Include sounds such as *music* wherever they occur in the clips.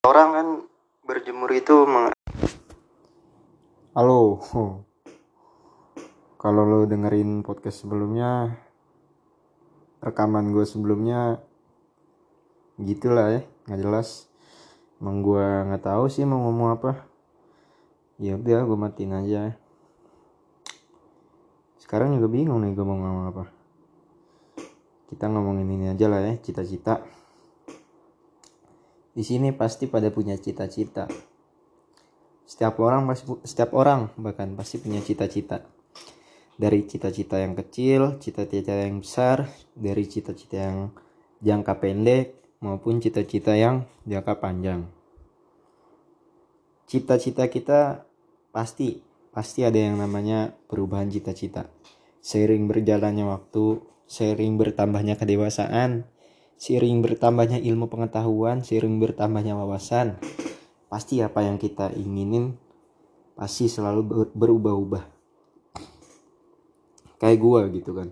orang kan berjemur itu meng- Halo. *laughs* Kalau lo dengerin podcast sebelumnya, rekaman gue sebelumnya gitulah ya, nggak jelas. Emang gue nggak tahu sih mau ngomong apa. Ya udah, gue matiin aja. Sekarang juga bingung nih gue mau ngomong apa. Kita ngomongin ini aja lah ya, cita-cita. Di sini pasti pada punya cita-cita. Setiap orang pasti setiap orang bahkan pasti punya cita-cita. Dari cita-cita yang kecil cita-cita yang besar dari cita-cita yang jangka pendek maupun cita-cita yang jangka panjang. Cita-cita kita pasti pasti ada yang namanya perubahan cita-cita. Seiring berjalannya waktu seiring bertambahnya kedewasaan seiring bertambahnya ilmu pengetahuan seiring bertambahnya wawasan pasti apa yang kita inginin pasti selalu berubah-ubah. Kayak gue gitu kan.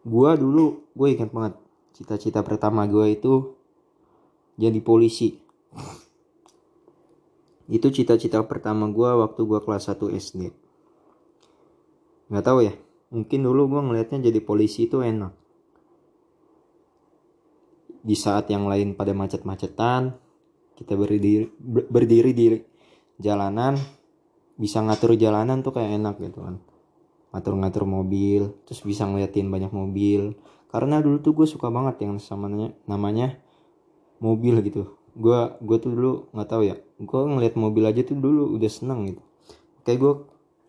Gue dulu gue ingat banget cita-cita pertama gue itu jadi polisi. Itu cita-cita pertama gue waktu gue kelas 1 SD nggak tahu ya mungkin dulu gue ngelihatnya jadi polisi itu enak di saat yang lain pada macet-macetan kita berdiri berdiri di jalanan bisa ngatur jalanan tuh kayak enak gitu kan. Ngatur-ngatur mobil terus bisa ngeliatin banyak mobil. Karena dulu tuh gue suka banget yang namanya namanya mobil gitu. Gue gue tuh dulu nggak tahu ya gue ngeliat mobil aja tuh dulu udah seneng gitu. Kayak gue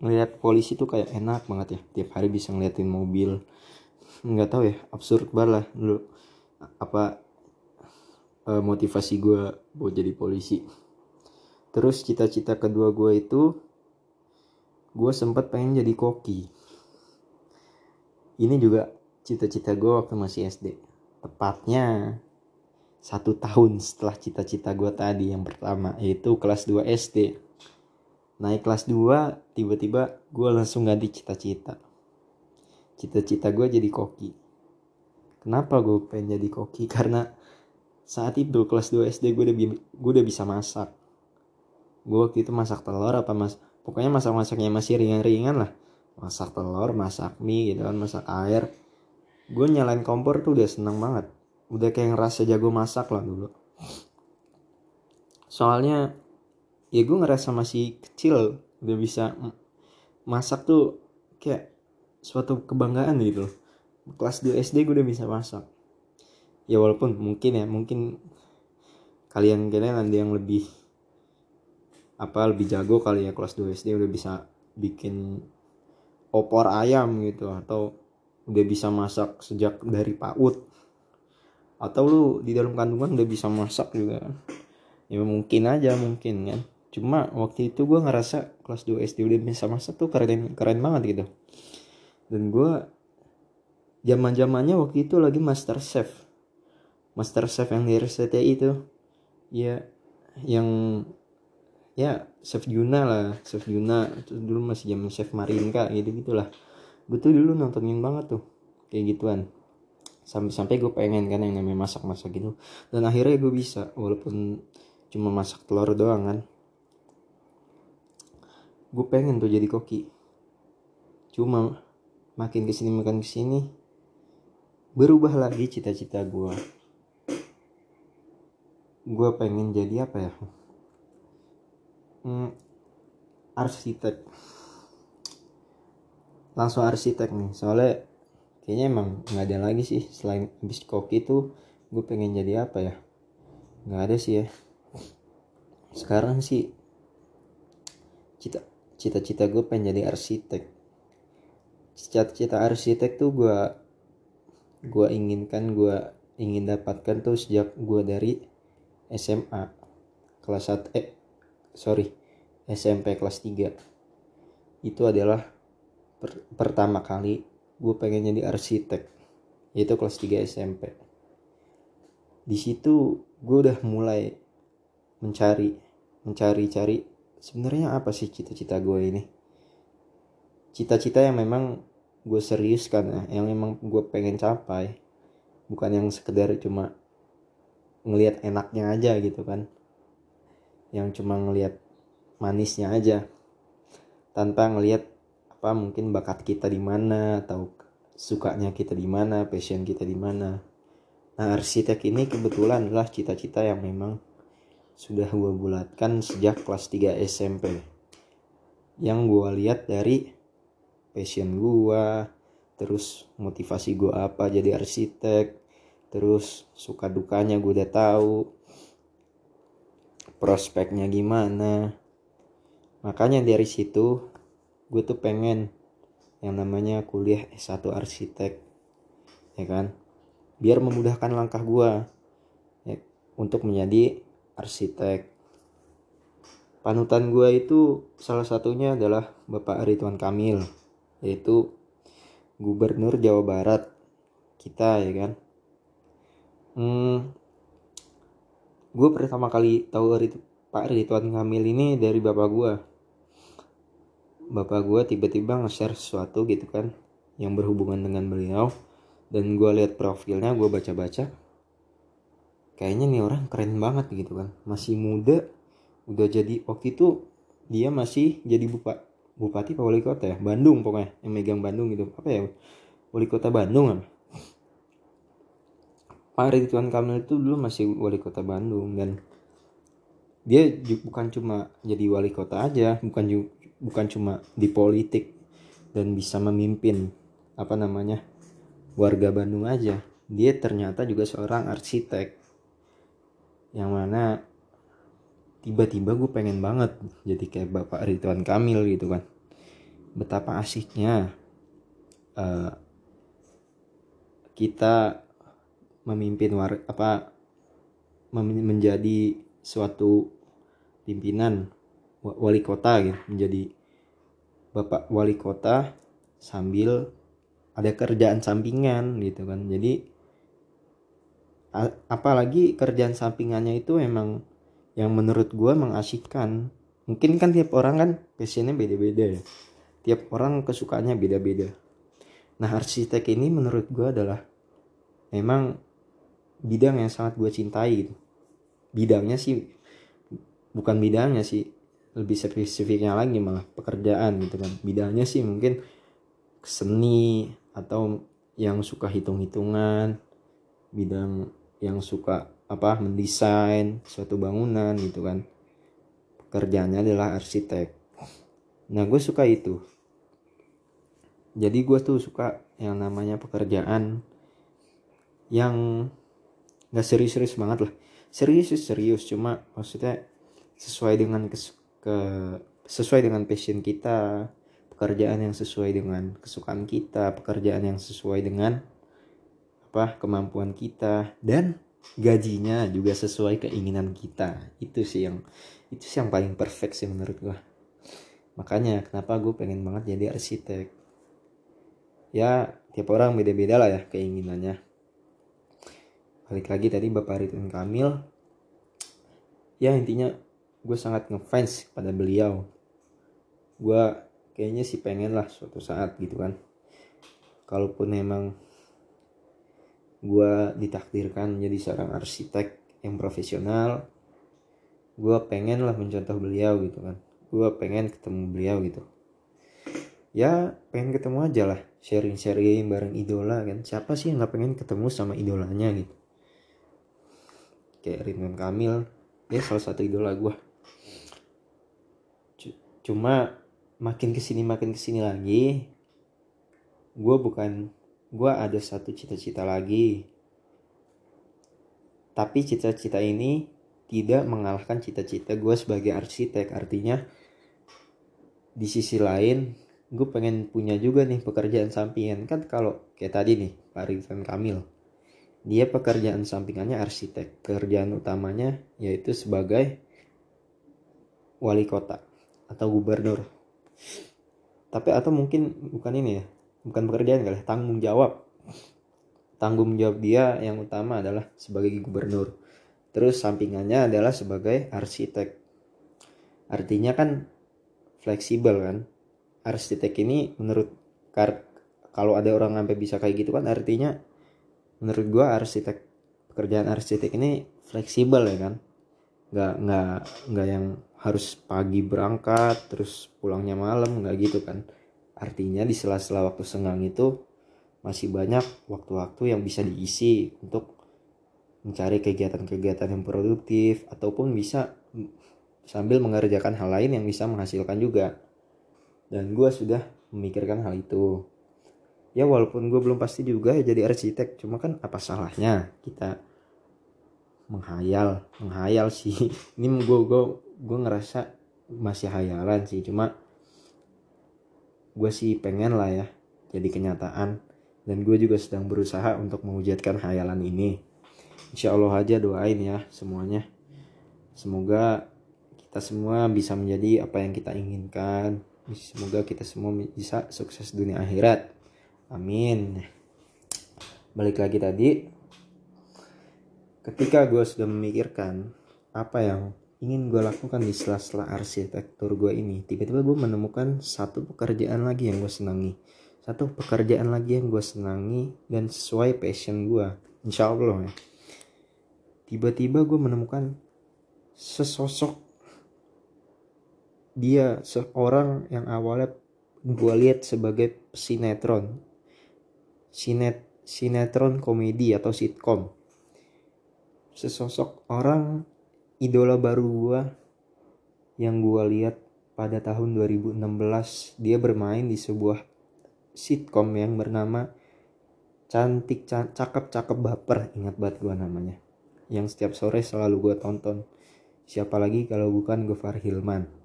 ngeliat polisi tuh kayak enak banget ya tiap hari bisa ngeliatin mobil. Nggak tahu ya absurd banget lah dulu apa motivasi gue buat jadi polisi. Terus cita-cita kedua gue itu gue sempat pengen jadi koki. Ini juga cita-cita gue waktu masih SD tepatnya satu tahun setelah cita-cita gue tadi yang pertama yaitu kelas 2 SD naik kelas 2 tiba-tiba gue langsung ganti cita-cita. Cita-cita gue jadi koki kenapa gue pengen jadi koki? *laughs* Karena saat itu kelas 2 SD gue udah gue udah bisa masak. Gue waktu itu masak telur apa mas pokoknya masak masaknya masih ringan-ringan lah. Masak telur masak mie gitu kan masak air. Gue nyalain kompor tuh udah seneng banget. Udah kayak ngerasa jago masak lah dulu. Soalnya ya gue ngerasa masih kecil udah bisa masak tuh kayak suatu kebanggaan gitu. loh kelas 2 SD gue udah bisa masak ya walaupun mungkin ya mungkin kalian kalian ada yang lebih apa lebih jago kali ya kelas 2 SD udah bisa bikin opor ayam gitu atau udah bisa masak sejak dari PAUD. Atau lu di dalam kandungan udah bisa masak juga. Ya mungkin aja mungkin kan. Cuma waktu itu gue ngerasa kelas 2 SD udah bisa masak tuh keren keren banget gitu. Dan gue zaman zamannya waktu itu lagi master chef. Master chef yang di RCTI itu. Ya yang ya chef Yuna lah chef Yuna. Itu dulu masih zaman chef Marinka gitu gitulah gue tuh dulu nontonin banget tuh kayak gituan. Sampai sampai gue pengen kan yang namanya masak masak gitu. Dan akhirnya gue bisa walaupun cuma masak telur doang kan. Gue pengen tuh jadi koki. Cuma makin ke sini makin ke sini berubah lagi cita-cita gue gue pengen jadi apa ya? Hmm, arsitek. Langsung arsitek nih soalnya kayaknya emang nggak ada lagi sih selain habis koki itu gue pengen jadi apa ya? Nggak ada sih ya. Sekarang sih cita cita-cita gue pengen jadi arsitek. Cita-cita arsitek tuh gue gue inginkan gue ingin dapatkan tuh sejak gue dari SMA kelas 1 eh sorry SMP kelas 3 itu adalah per, pertama kali gue pengen jadi arsitek yaitu kelas 3 SMP di situ gue udah mulai mencari mencari-cari sebenarnya apa sih cita-cita gue ini? Cita-cita yang memang gue serius kan ya yang memang gue pengen capai bukan yang sekedar cuma ngelihat enaknya aja gitu kan. Yang cuma ngelihat manisnya aja. Tanpa ngelihat apa mungkin bakat kita di mana atau sukanya kita di mana passion kita di mana. Nah arsitek ini kebetulan adalah cita-cita yang memang sudah gue bulatkan sejak kelas 3 SMP yang gue lihat dari passion gue terus motivasi gue apa jadi arsitek terus suka dukanya gue udah tahu prospeknya gimana. Makanya dari situ gue tuh pengen yang namanya kuliah S1 arsitek ya kan? Biar memudahkan langkah gue ya, untuk menjadi arsitek. Panutan gue itu salah satunya adalah Bapak Ridwan Kamil yaitu gubernur Jawa Barat kita ya kan? Hmm, gue pertama kali tahu Pak Ridwan Kamil ini dari bapak gue bapak gue tiba-tiba nge-share sesuatu gitu kan yang berhubungan dengan beliau dan gue lihat profilnya gue baca-baca kayaknya nih orang keren banget gitu kan. Masih muda udah jadi waktu itu dia masih jadi bupa, bupati pak wali kota ya? Bandung pokoknya yang megang Bandung gitu. Apa ya? Wali kota Bandung apa Pak Ridwan Kamil itu dulu masih wali kota Bandung dan dia bukan cuma jadi wali kota aja bukan bukan cuma di politik dan bisa memimpin apa namanya warga Bandung aja. Dia ternyata juga seorang arsitek yang mana tiba-tiba gue pengen banget jadi kayak Bapak Ridwan Kamil gitu kan betapa asiknya uh, kita memimpin war apa menjadi suatu pimpinan wali kota gitu menjadi bapak wali kota sambil ada kerjaan sampingan gitu kan. Jadi apalagi kerjaan sampingannya itu emang yang menurut gue mengasyikkan. Mungkin kan tiap orang kan passionnya beda-beda ya tiap orang kesukaannya beda-beda. Nah arsitek ini menurut gue adalah memang bidang yang sangat gue cintai gitu. Bidangnya sih bukan bidangnya sih lebih spesifiknya lagi malah pekerjaan gitu kan. Bidangnya sih mungkin seni atau yang suka hitung-hitungan bidang yang suka apa mendesain suatu bangunan gitu kan. Pekerjaannya adalah arsitek. Nah gue suka itu jadi gue tuh suka yang namanya pekerjaan yang nggak serius-serius banget lah. Serius serius cuma maksudnya sesuai dengan ke, ke sesuai dengan passion kita pekerjaan yang sesuai dengan kesukaan kita pekerjaan yang sesuai dengan apa kemampuan kita dan gajinya juga sesuai keinginan kita. Itu sih yang itu sih yang paling perfect sih menurut gua. Makanya kenapa gue pengen banget jadi arsitek ya tiap orang beda-beda lah ya keinginannya. Balik lagi tadi Bapak Ridwan Kamil. Ya intinya gue sangat ngefans pada beliau. Gue kayaknya sih pengen lah suatu saat gitu kan. Kalaupun emang gue ditakdirkan menjadi seorang arsitek yang profesional gue pengen lah mencontoh beliau gitu kan. Gue pengen ketemu beliau gitu ya pengen ketemu aja lah sharing-sharing bareng idola kan. Siapa sih yang nggak pengen ketemu sama idolanya gitu? Kayak Ridwan Kamil dia salah satu idola gue cuma makin ke sini makin ke sini lagi gue bukan gue ada satu cita-cita lagi. Tapi cita-cita ini tidak mengalahkan cita-cita gue sebagai arsitek. Artinya di sisi lain gue pengen punya juga nih pekerjaan sampingan. Kan kalau kayak tadi nih Pak Ridwan Kamil. Dia pekerjaan sampingannya arsitek. Pekerjaan utamanya yaitu sebagai wali kota atau gubernur. Tapi atau mungkin bukan ini ya bukan pekerjaan kali tanggung jawab. Tanggung jawab dia yang utama adalah sebagai gubernur. Terus sampingannya adalah sebagai arsitek. Artinya kan fleksibel kan arsitek ini menurut kalau ada orang sampai bisa kayak gitu kan artinya menurut gue arsitek pekerjaan arsitek ini fleksibel ya kan? Nggak nggak nggak yang harus pagi berangkat terus pulangnya malam nggak gitu kan? Artinya di sela-sela waktu senggang itu masih banyak waktu-waktu yang bisa diisi untuk mencari kegiatan-kegiatan yang produktif ataupun bisa sambil mengerjakan hal lain yang bisa menghasilkan juga dan gue sudah memikirkan hal itu. Ya walaupun gue belum pasti juga ya jadi arsitek cuma kan apa salahnya kita menghayal menghayal sih? *laughs* Ini gue gue gue ngerasa masih hayalan sih cuma gue sih pengen lah ya jadi kenyataan. Dan gue juga sedang berusaha untuk mewujudkan hayalan ini. Insya Allah aja doain ya semuanya. Semoga kita semua bisa menjadi apa yang kita inginkan semoga kita semua bisa sukses dunia akhirat. Amin. Balik lagi tadi. Ketika gue sudah memikirkan apa yang ingin gue lakukan di sela-sela arsitektur gue ini tiba-tiba gue menemukan satu pekerjaan lagi yang gue senangi. Satu pekerjaan lagi yang gue senangi dan sesuai passion gue insya Allah ya. Tiba-tiba gue menemukan sesosok dia seorang yang awalnya gue lihat sebagai sinetron. Sinet sinetron komedi atau sitkom. Sesosok orang idola baru gue yang gue lihat pada tahun 2016 dia bermain di sebuah sitkom yang bernama cantik cakep cakep baper ingat banget gue namanya. Yang setiap sore selalu gue tonton. Siapa lagi kalau bukan Gofar Hilman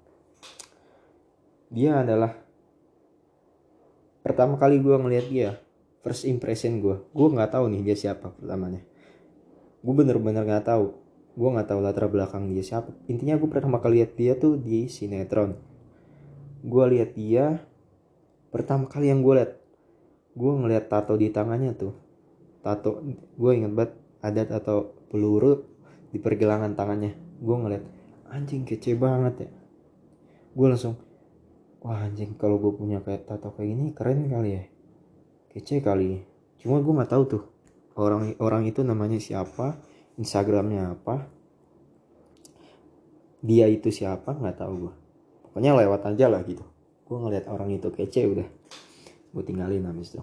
dia adalah pertama kali gue ngeliat dia first impression gue gue nggak tahu nih dia siapa pertamanya. Gue bener-bener nggak tahu. Gue nggak tahu latar belakang dia siapa. Intinya gue pertama kali lihat dia tuh di sinetron. Gue lihat dia pertama kali yang gue lihat gue ngeliat tato di tangannya tuh. Tato gue inget banget ada tato peluru di pergelangan tangannya. Gue ngeliat anjing kece banget ya. Gue langsung wah anjing kalau gue punya kayak tato kayak gini keren kali ya. Kece kali. Cuma gue nggak tahu tuh orang orang itu namanya siapa instagramnya apa dia itu siapa nggak tahu gue pokoknya lewat aja lah gitu. Gue ngeliat orang itu kece udah. Gue tinggalin habis itu.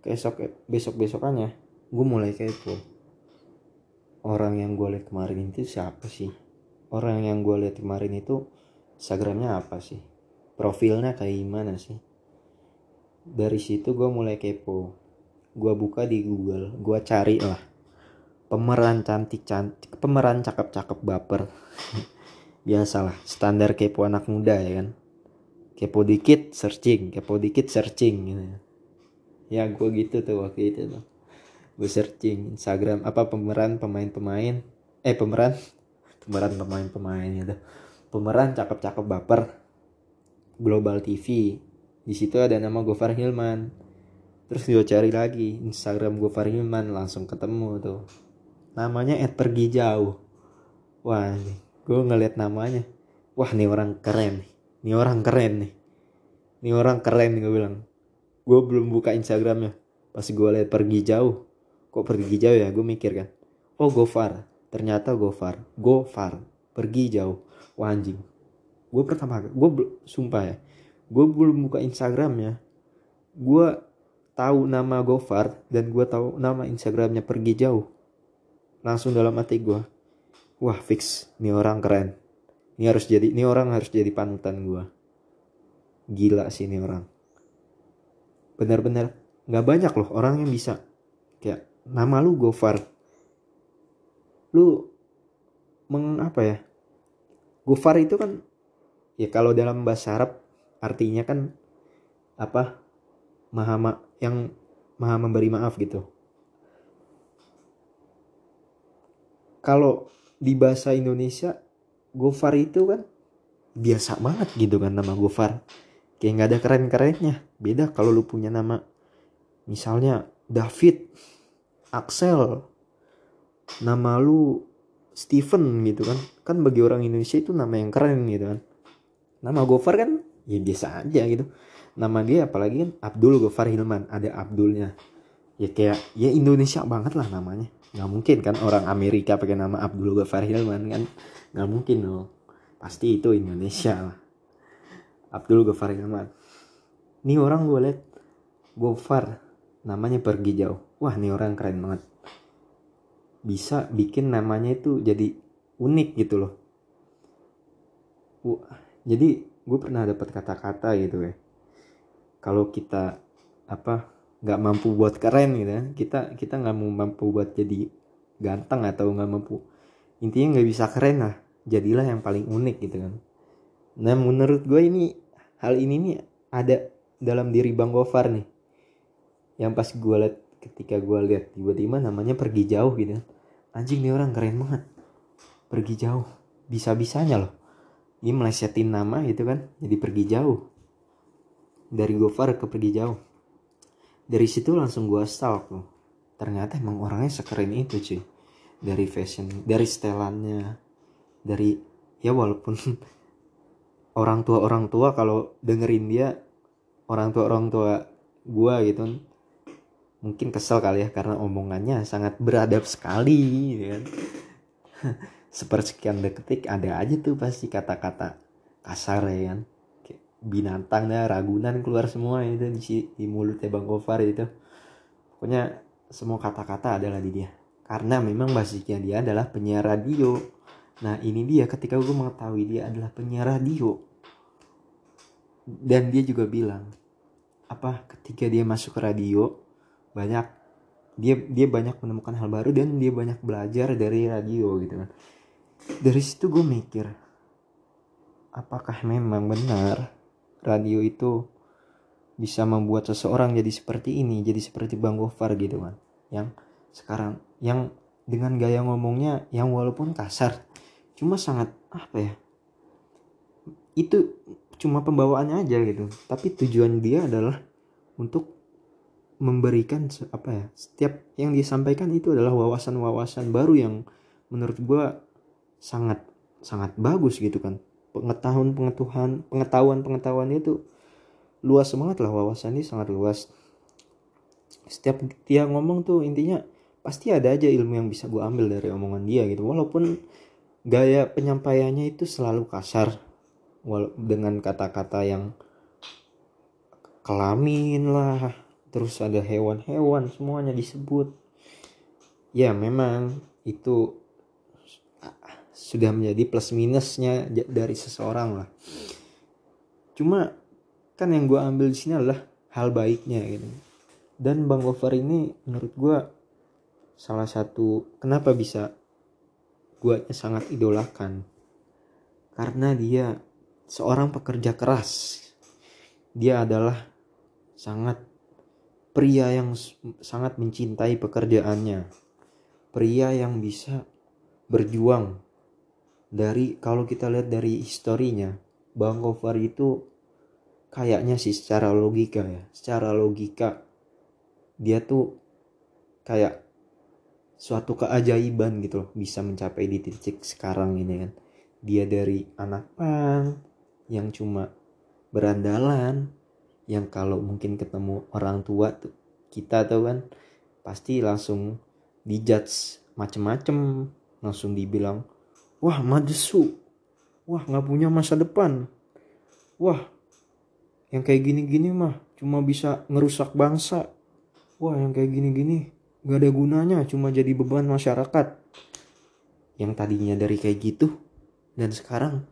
Besok besok besokannya gue mulai kepo. Orang yang gue lihat kemarin itu siapa sih? Orang yang gue lihat kemarin itu instagramnya apa sih profilnya kayak gimana sih? Dari situ gue mulai kepo. Gue buka di Google gue cari lah. Pemeran cantik cantik pemeran cakep cakep baper. *laughs* Biasalah standar kepo anak muda ya kan? Kepo dikit searching. Kepo dikit searching gitu ya. Gue gitu tuh waktu itu tuh. Gue searching Instagram apa pemeran pemain-pemain? Eh pemeran? *laughs* Pemeran pemain-pemain gitu. Pemeran cakep-cakep baper Global TV di situ ada nama Gofar Hilman. Terus gue cari lagi Instagram Gofar Hilman langsung ketemu tuh. Namanya Ed pergi jauh. Wah gue ngeliat namanya. Wah nih orang keren nih. Orang keren nih. Nih orang keren gue bilang. Gue belum buka Instagramnya. Pas gue liat pergi jauh. Kok pergi jauh ya? Gue mikir kan. Oh Gofar. Ternyata Gofar. Gofar. Pergi jauh. Wah anjing gue pertama gue sumpah ya. Gue belum buka Instagram ya. Gue tahu nama Gofar dan gue tahu nama Instagramnya pergi jauh. Langsung dalam hati gue wah fix. Ini orang keren. Ini harus jadi ini orang harus jadi panutan gue gila sih ini orang. Benar-benar nggak banyak loh orang yang bisa. Kayak nama lu Gofar. Lu meng apa ya? Gofar itu kan ya kalau dalam bahasa Arab artinya kan apa maha ma yang maha memberi maaf gitu. Kalau di bahasa Indonesia Gofar itu kan biasa banget gitu kan nama Gofar. Kayak nggak ada keren-kerennya. Beda kalau lu punya nama misalnya David Axel nama lu Steven gitu kan. Kan bagi orang Indonesia itu nama yang keren gitu kan nama Gofar kan ya biasa aja gitu. Nama dia apalagi kan Abdul Gofar Hilman ada Abdulnya. Ya kayak ya Indonesia banget lah namanya. Nggak mungkin kan orang Amerika pakai nama Abdul Gofar Hilman kan. Nggak mungkin dong. Pasti itu Indonesia lah. Abdul Ghaffar Ahmad ini orang gue liat Gofar namanya pergi jauh. Wah ini orang keren banget. Bisa bikin namanya itu jadi unik gitu loh. Wah, jadi gue pernah dapat kata-kata gitu ya. Kalau kita apa nggak mampu buat keren gitu ya kita kita nggak mau mampu buat jadi ganteng atau nggak mampu intinya nggak bisa keren lah. Jadilah yang paling unik gitu kan. Nah menurut gue ini hal ini nih ada dalam diri Bang Gofar nih. Yang pas gue liat ketika gue lihat tiba-tiba namanya pergi jauh gitu anjing nih orang keren banget. Pergi jauh. Bisa-bisanya loh ini melesetin nama gitu kan jadi pergi jauh. Dari Gofar ke pergi jauh. Dari situ langsung gue stalk loh ternyata emang orangnya sekeren itu cuy. Dari fashion dari setelannya dari ya walaupun *laughs* orang tua orang tua kalau dengerin dia orang tua orang tua gue gitu kan mungkin kesel kali ya karena omongannya sangat beradab sekali gitu kan *laughs* sepersekian detik ada aja tuh pasti kata-kata kasar ya kan. Kayak binatang ragunan keluar semua itu di, di mulutnya bang Gofar itu. Pokoknya semua kata-kata adalah di dia. Karena memang basicnya dia adalah penyiar radio. Nah ini dia ketika gue mengetahui dia adalah penyiar radio. Dan dia juga bilang apa ketika dia masuk ke radio banyak dia dia banyak menemukan hal baru dan dia banyak belajar dari radio gitu kan dari situ gue mikir apakah memang benar radio itu bisa membuat seseorang jadi seperti ini jadi seperti Bang Gofar gitu kan yang sekarang yang dengan gaya ngomongnya yang walaupun kasar cuma sangat apa ya itu cuma pembawaannya aja gitu. Tapi tujuan dia adalah untuk memberikan apa ya setiap yang disampaikan itu adalah wawasan-wawasan baru yang menurut gue sangat sangat bagus gitu kan. Pengetahuan pengetahuan pengetahuan pengetahuan itu luas banget lah wawasannya sangat luas. Setiap dia ngomong tuh intinya pasti ada aja ilmu yang bisa gue ambil dari omongan dia gitu. Walaupun gaya penyampaiannya itu selalu kasar dengan kata-kata yang kelamin lah terus ada hewan-hewan semuanya disebut. Ya memang itu sudah menjadi plus minusnya dari seseorang lah. Cuma kan yang gue ambil di sini adalah hal baiknya gitu. Dan bang Gofar ini menurut gue salah satu kenapa bisa gue sangat idolakan? Karena dia seorang pekerja keras. Dia adalah sangat pria yang sangat mencintai pekerjaannya. Pria yang bisa berjuang dari kalau kita lihat dari historinya Gofar itu kayaknya sih secara logika ya secara logika dia tuh kayak suatu keajaiban gitu loh bisa mencapai di titik sekarang ini kan. Dia dari anak pang yang cuma berandalan yang kalau mungkin ketemu orang tua tuh kita tuh kan pasti langsung dijudge macem-macem langsung dibilang wah madesu wah nggak punya masa depan. Wah yang kayak gini-gini mah cuma bisa ngerusak bangsa. Wah yang kayak gini-gini gak ada gunanya cuma jadi beban masyarakat. Yang tadinya dari kayak gitu dan sekarang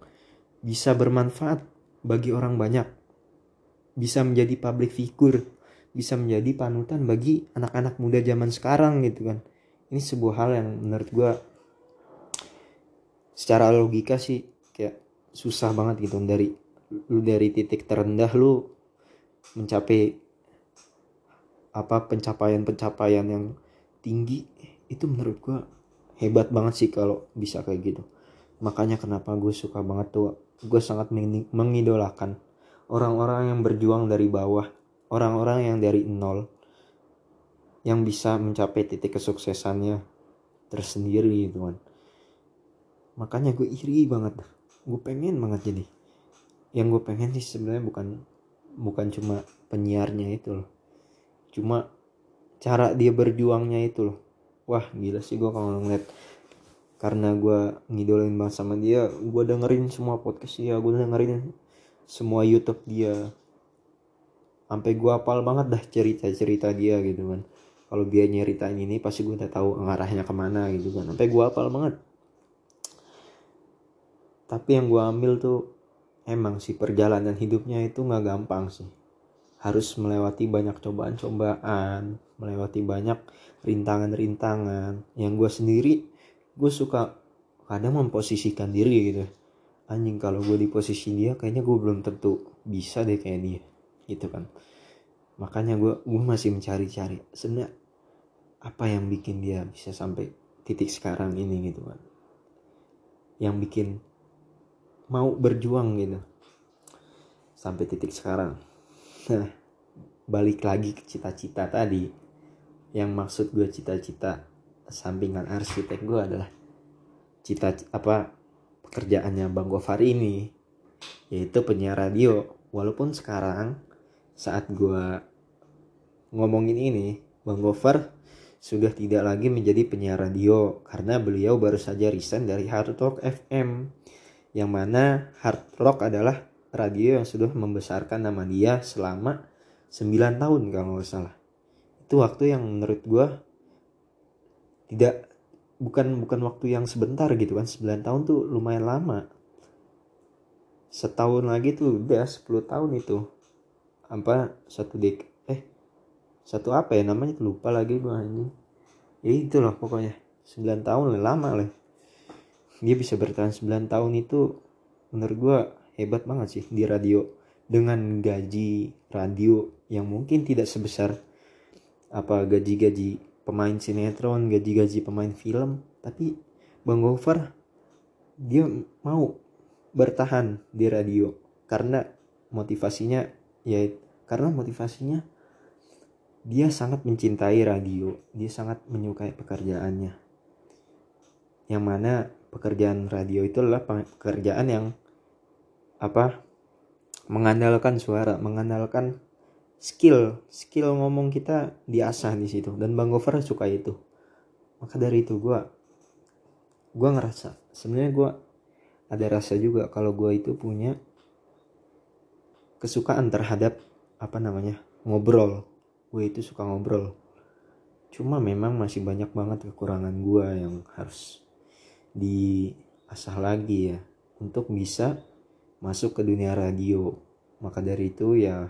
bisa bermanfaat bagi orang banyak. Bisa menjadi public figure bisa menjadi panutan bagi anak-anak muda zaman sekarang gitu kan. Ini sebuah hal yang menurut gue secara logika sih kayak susah banget gitu. Dari lu dari titik terendah lu mencapai apa pencapaian-pencapaian yang tinggi itu menurut gue hebat banget sih kalau bisa kayak gitu. Makanya kenapa gue suka banget tuh gue sangat mengidolakan orang-orang yang berjuang dari bawah orang-orang yang dari nol yang bisa mencapai titik kesuksesannya tersendiri gitu kan makanya gue iri banget. Gue pengen banget jadi. Yang gue pengen sih sebenarnya bukan bukan cuma penyiarnya itu loh. Cuma cara dia berjuangnya itu loh. Wah gila sih gue kalau ngeliat. Karena gue ngidolain banget sama dia gue dengerin semua podcast dia gue dengerin semua YouTube dia. Sampai gue apal banget dah cerita-cerita dia gitu kan. Kalau dia nyeritain ini pasti gue udah tahu ngarahnya ke mana gitu kan. Sampai gue apal banget tapi yang gue ambil tuh emang sih perjalanan hidupnya itu nggak gampang sih. Harus melewati banyak cobaan-cobaan melewati banyak rintangan-rintangan. Yang gue sendiri gue suka kadang memposisikan diri gitu. Anjing kalau gue di posisi dia kayaknya gue belum tentu bisa deh kayak dia gitu kan. Makanya gue gue masih mencari-cari sebenarnya apa yang bikin dia bisa sampai titik sekarang ini gitu kan. Yang bikin mau berjuang gitu. Sampai titik sekarang. Nah balik lagi ke cita-cita tadi. Yang maksud gue cita-cita sampingan arsitek gue adalah cita apa pekerjaannya Bang Gofar ini yaitu penyiar radio. Walaupun sekarang saat gue ngomongin ini Bang Gofar sudah tidak lagi menjadi penyiar radio. Karena beliau baru saja resign dari Hard Rock FM yang mana hard rock adalah radio yang sudah membesarkan nama dia selama 9 tahun kalau nggak salah. Itu waktu yang menurut gue tidak bukan bukan waktu yang sebentar gitu kan. 9 tahun tuh lumayan lama. Setahun lagi tuh udah 10 tahun itu. Apa satu dek eh satu apa ya namanya? Lupa lagi gue anjing. Ya itu loh pokoknya. 9 tahun lah lama lah dia bisa bertahan 9 tahun itu menurut gue hebat banget sih di radio. Dengan gaji radio yang mungkin tidak sebesar apa gaji-gaji pemain sinetron, gaji-gaji pemain film, tapi Bang Gofar dia mau bertahan di radio karena motivasinya ya karena motivasinya dia sangat mencintai radio, dia sangat menyukai pekerjaannya. Yang mana pekerjaan radio itu adalah pekerjaan yang apa mengandalkan suara mengandalkan skill skill ngomong kita diasah di situ. Dan bang Gofar suka itu. Maka dari itu gue gue ngerasa sebenarnya gue ada rasa juga kalau gue itu punya kesukaan terhadap apa namanya ngobrol. Gue itu suka ngobrol. Cuma memang masih banyak banget kekurangan gue yang harus diasah lagi ya untuk bisa masuk ke dunia radio. Maka dari itu ya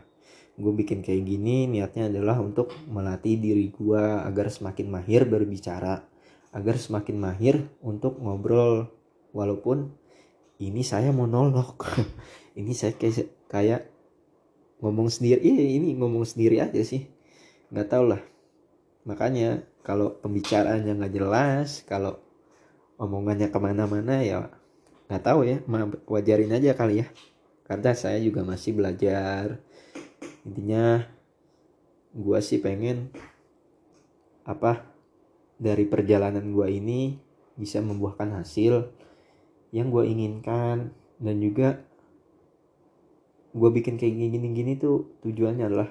gue bikin kayak gini niatnya adalah untuk melatih diri gue agar semakin mahir berbicara agar semakin mahir untuk ngobrol. Walaupun ini saya monolog *laughs* ini saya kayak kayak ngomong sendiri iya ini ngomong sendiri aja sih. Nggak tau lah. Makanya kalau pembicaraannya nggak jelas kalau omongannya ke mana-mana ya nggak tahu ya wajarin aja kali ya. Karena saya juga masih belajar. Intinya gue sih pengen apa dari perjalanan gue ini bisa membuahkan hasil yang gue inginkan. Dan juga gue bikin kayak gini-gini tuh tujuannya adalah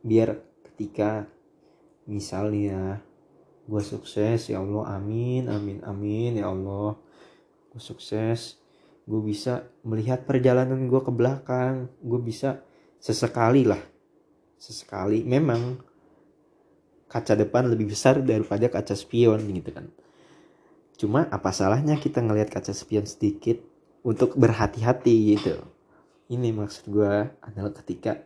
biar ketika misalnya gue sukses ya Allah. Amin amin amin ya Allah. Gue sukses. Gue bisa melihat perjalanan gue ke belakang. Gue bisa sesekali lah. Sesekali. Memang kaca depan lebih besar daripada kaca spion gitu kan. Cuma apa salahnya kita ngelihat kaca spion sedikit untuk berhati-hati gitu? Ini maksud gue adalah ketika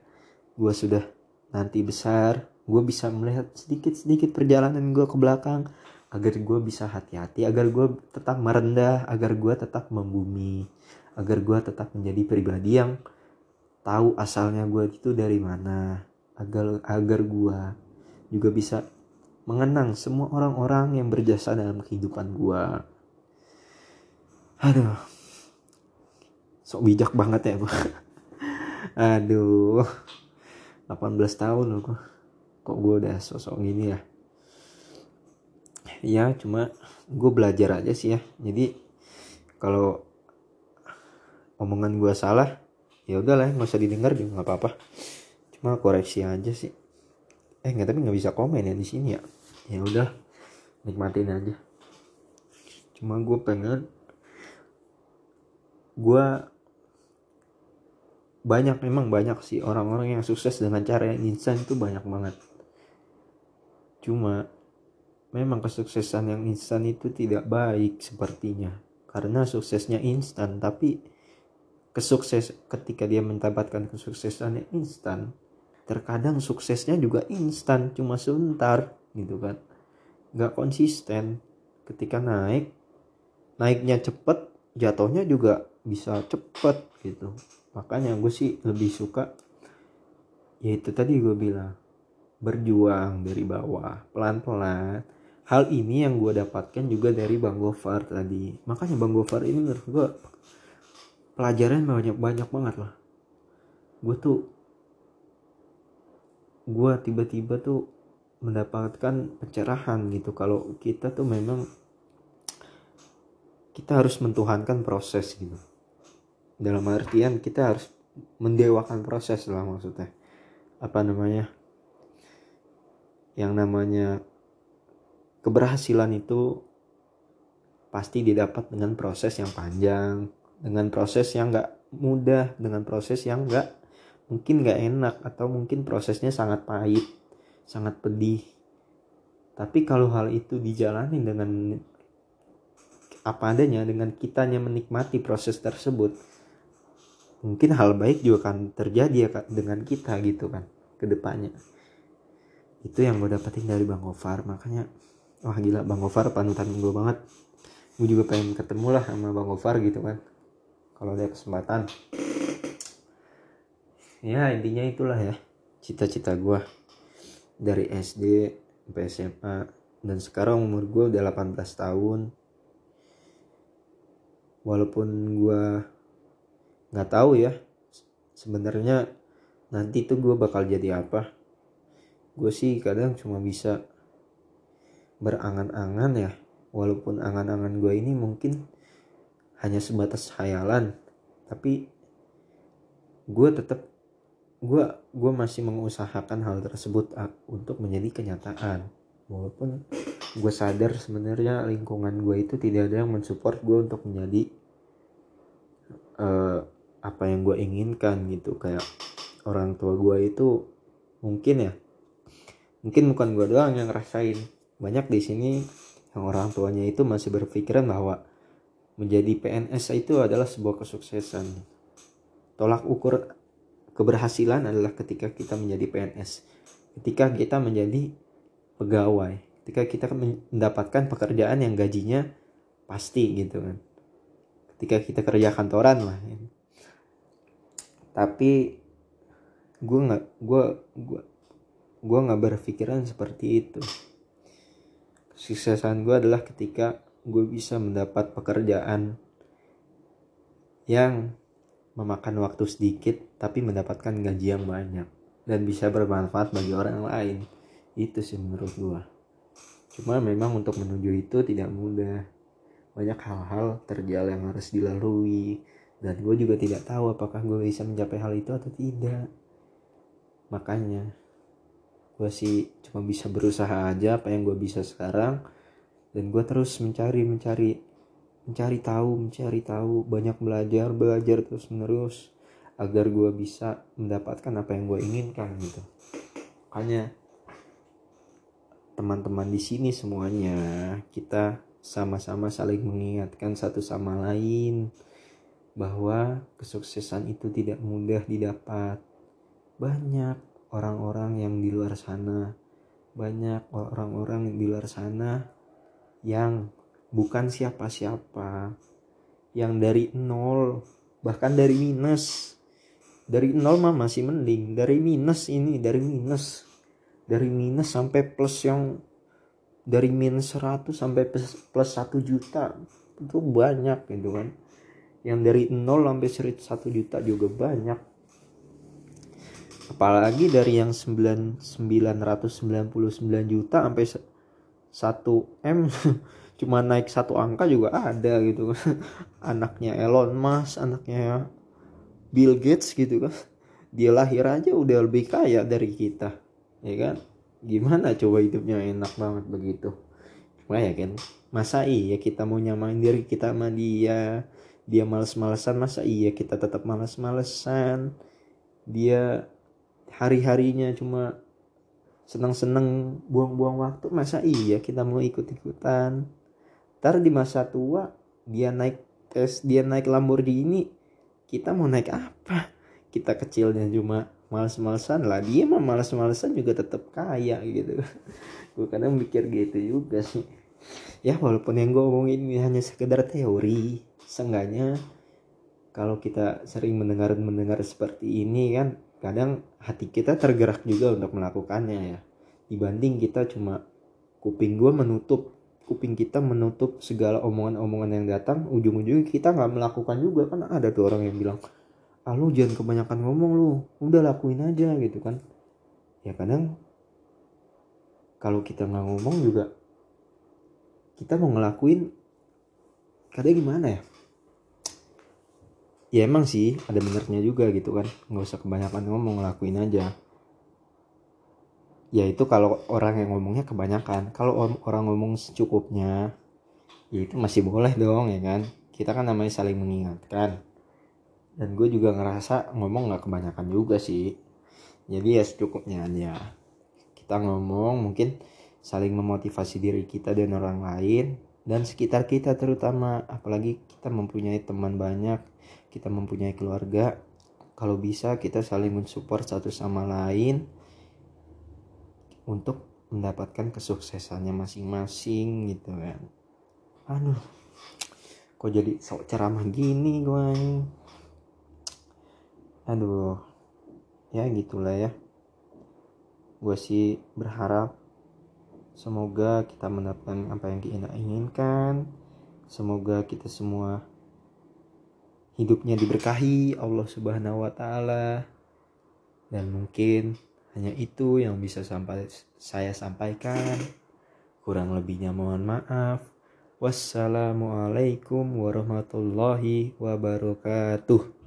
gue sudah nanti besar gue bisa melihat sedikit-sedikit perjalanan gue ke belakang agar gue bisa hati-hati agar gue tetap merendah agar gue tetap membumi agar gue tetap menjadi pribadi yang tahu asalnya gue itu dari mana agar agar gue juga bisa mengenang semua orang-orang yang berjasa dalam kehidupan gue aduh. Sok bijak banget ya gue *laughs* aduh. 18 tahun loh gue kok gue udah sosok gini ya? Ya cuma gue belajar aja sih ya. Jadi kalau omongan gue salah ya udahlah nggak usah didengar juga nggak apa-apa. Cuma koreksi aja sih. Eh nggak tapi nggak bisa komen ya di sini ya. Ya udah nikmatin aja. Cuma gue pengen gue banyak memang banyak sih orang-orang yang sukses dengan cara yang instan itu banyak banget cuma memang kesuksesan yang instan itu tidak baik sepertinya. Karena suksesnya instan tapi kesukses ketika dia mendapatkan kesuksesan yang instan terkadang suksesnya juga instan cuma sebentar gitu kan. Nggak konsisten. Ketika naik naiknya cepet jatuhnya juga bisa cepet gitu. Makanya gue sih lebih suka ya itu tadi gue bilang berjuang dari bawah pelan-pelan. Hal ini yang gue dapatkan juga dari Bang Gofar tadi. Makanya Bang Gofar ini menurut gue pelajaran banyak banyak banget lah. Gue tuh gue tiba-tiba tuh mendapatkan pencerahan gitu. Kalau kita tuh memang kita harus mentuhankan proses gitu. Dalam artian kita harus mendewakan proses lah maksudnya. Apa namanya yang namanya keberhasilan itu pasti didapat dengan proses yang panjang dengan proses yang gak mudah dengan proses yang gak mungkin gak enak atau mungkin prosesnya sangat pahit sangat pedih. Tapi kalau hal itu dijalani dengan apa adanya dengan kitanya menikmati proses tersebut mungkin hal baik juga akan terjadi ya dengan kita gitu kan ke depannya itu yang gue dapetin dari Bang Gofar makanya wah gila Bang Gofar panutan gue banget. Gue juga pengen ketemu lah sama Bang Gofar gitu kan kalau ada kesempatan. Ya intinya itulah ya cita-cita gue dari SD sampai SMA dan sekarang umur gue udah 18 tahun. Walaupun gue nggak tahu ya sebenarnya nanti tuh gue bakal jadi apa gue sih kadang cuma bisa berangan-angan ya. Walaupun angan-angan gue ini mungkin hanya sebatas khayalan tapi gue tetap gue gue masih mengusahakan hal tersebut untuk menjadi kenyataan. Walaupun gue sadar sebenarnya lingkungan gue itu tidak ada yang mensupport gue untuk menjadi uh, apa yang gue inginkan gitu. Kayak orang tua gue itu mungkin ya mungkin bukan gue doang yang ngerasain. Banyak di sini yang orang tuanya itu masih berpikiran bahwa menjadi PNS itu adalah sebuah kesuksesan. Tolak ukur keberhasilan adalah ketika kita menjadi PNS ketika kita menjadi pegawai. Ketika kita mendapatkan pekerjaan yang gajinya pasti gitu kan. Ketika kita kerja kantoran lah. Tapi gue nggak gue gue gue nggak berpikiran seperti itu. Kesuksesan gue adalah ketika gue bisa mendapat pekerjaan yang memakan waktu sedikit tapi mendapatkan gaji yang banyak dan bisa bermanfaat bagi orang lain. Itu sih menurut gua. Cuma memang untuk menuju itu tidak mudah. Banyak hal-hal terjal yang harus dilalui dan gue juga tidak tahu apakah gue bisa mencapai hal itu atau tidak. Makanya gue sih cuma bisa berusaha aja apa yang gue bisa sekarang. Dan gue terus mencari mencari mencari tahu mencari tahu. Banyak belajar belajar terus menerus agar gue bisa mendapatkan apa yang gue inginkan gitu. Makanya teman-teman di sini semuanya kita sama-sama saling mengingatkan satu sama lain bahwa kesuksesan itu tidak mudah didapat. Banyak orang-orang yang di luar sana. Banyak orang-orang di luar sana yang bukan siapa-siapa yang dari nol bahkan dari minus. Dari nol mah masih mending. Dari minus ini dari minus. Dari minus sampai plus yang dari minus 100 sampai plus, plus 1 juta itu banyak gitu kan. Yang dari nol sampai 1 juta juga banyak apalagi dari yang 9 999 juta sampai 1 M *laughs* cuma naik satu angka juga ada gitu. *laughs* Anaknya Elon Musk anaknya Bill Gates gitu kan. Dia lahir aja udah lebih kaya dari kita ya kan? Gimana coba hidupnya enak banget begitu? Cuma ya kan masa iya kita mau nyamain diri kita sama dia? Dia males-malesan masa iya kita tetap males-malesan? Dia hari-harinya cuma seneng-seneng buang-buang waktu masa iya kita mau ikut-ikutan? Ntar di masa tua dia naik tes dia naik Lamborghini kita mau naik apa? Kita kecilnya cuma males-malesan lah. Dia mah males-malesan juga tetap kaya gitu. *laughs* Gue kadang mikir gitu juga sih. Ya walaupun yang gue omongin ini hanya sekedar teori seenggaknya kalau kita sering mendengar mendengar seperti ini kan kadang hati kita tergerak juga untuk melakukannya ya. Dibanding kita cuma kuping gue menutup kuping kita menutup segala omongan-omongan yang datang ujung-ujungnya kita nggak melakukan juga. Kan ada tuh orang yang bilang ah lu jangan kebanyakan ngomong lu udah lakuin aja gitu kan. Ya kadang kalau kita nggak ngomong juga kita mau ngelakuin kadang gimana ya ya emang sih ada benernya juga gitu kan. Nggak usah kebanyakan ngomong ngelakuin aja. Ya itu kalau orang yang ngomongnya kebanyakan. Kalau orang ngomong secukupnya ya itu masih boleh dong ya kan? Kita kan namanya saling mengingatkan. Dan gue juga ngerasa ngomong nggak kebanyakan juga sih. Jadi ya secukupnya aja. Kita ngomong mungkin saling memotivasi diri kita dan orang lain. Dan sekitar kita terutama. Apalagi kita mempunyai teman banyak kita mempunyai keluarga. Kalau bisa kita saling mensupport satu sama lain untuk mendapatkan kesuksesannya masing-masing gitu kan. Aduh kok jadi sok ceramah gini gue aduh ya gitulah ya. Gue sih berharap semoga kita mendapatkan apa yang kita inginkan. Semoga kita semua hidupnya diberkahi Allah subhanahu wa ta'ala. Dan mungkin hanya itu yang bisa sampai saya sampaikan. Kurang lebihnya mohon maaf. Wassalamualaikum warahmatullahi wabarakatuh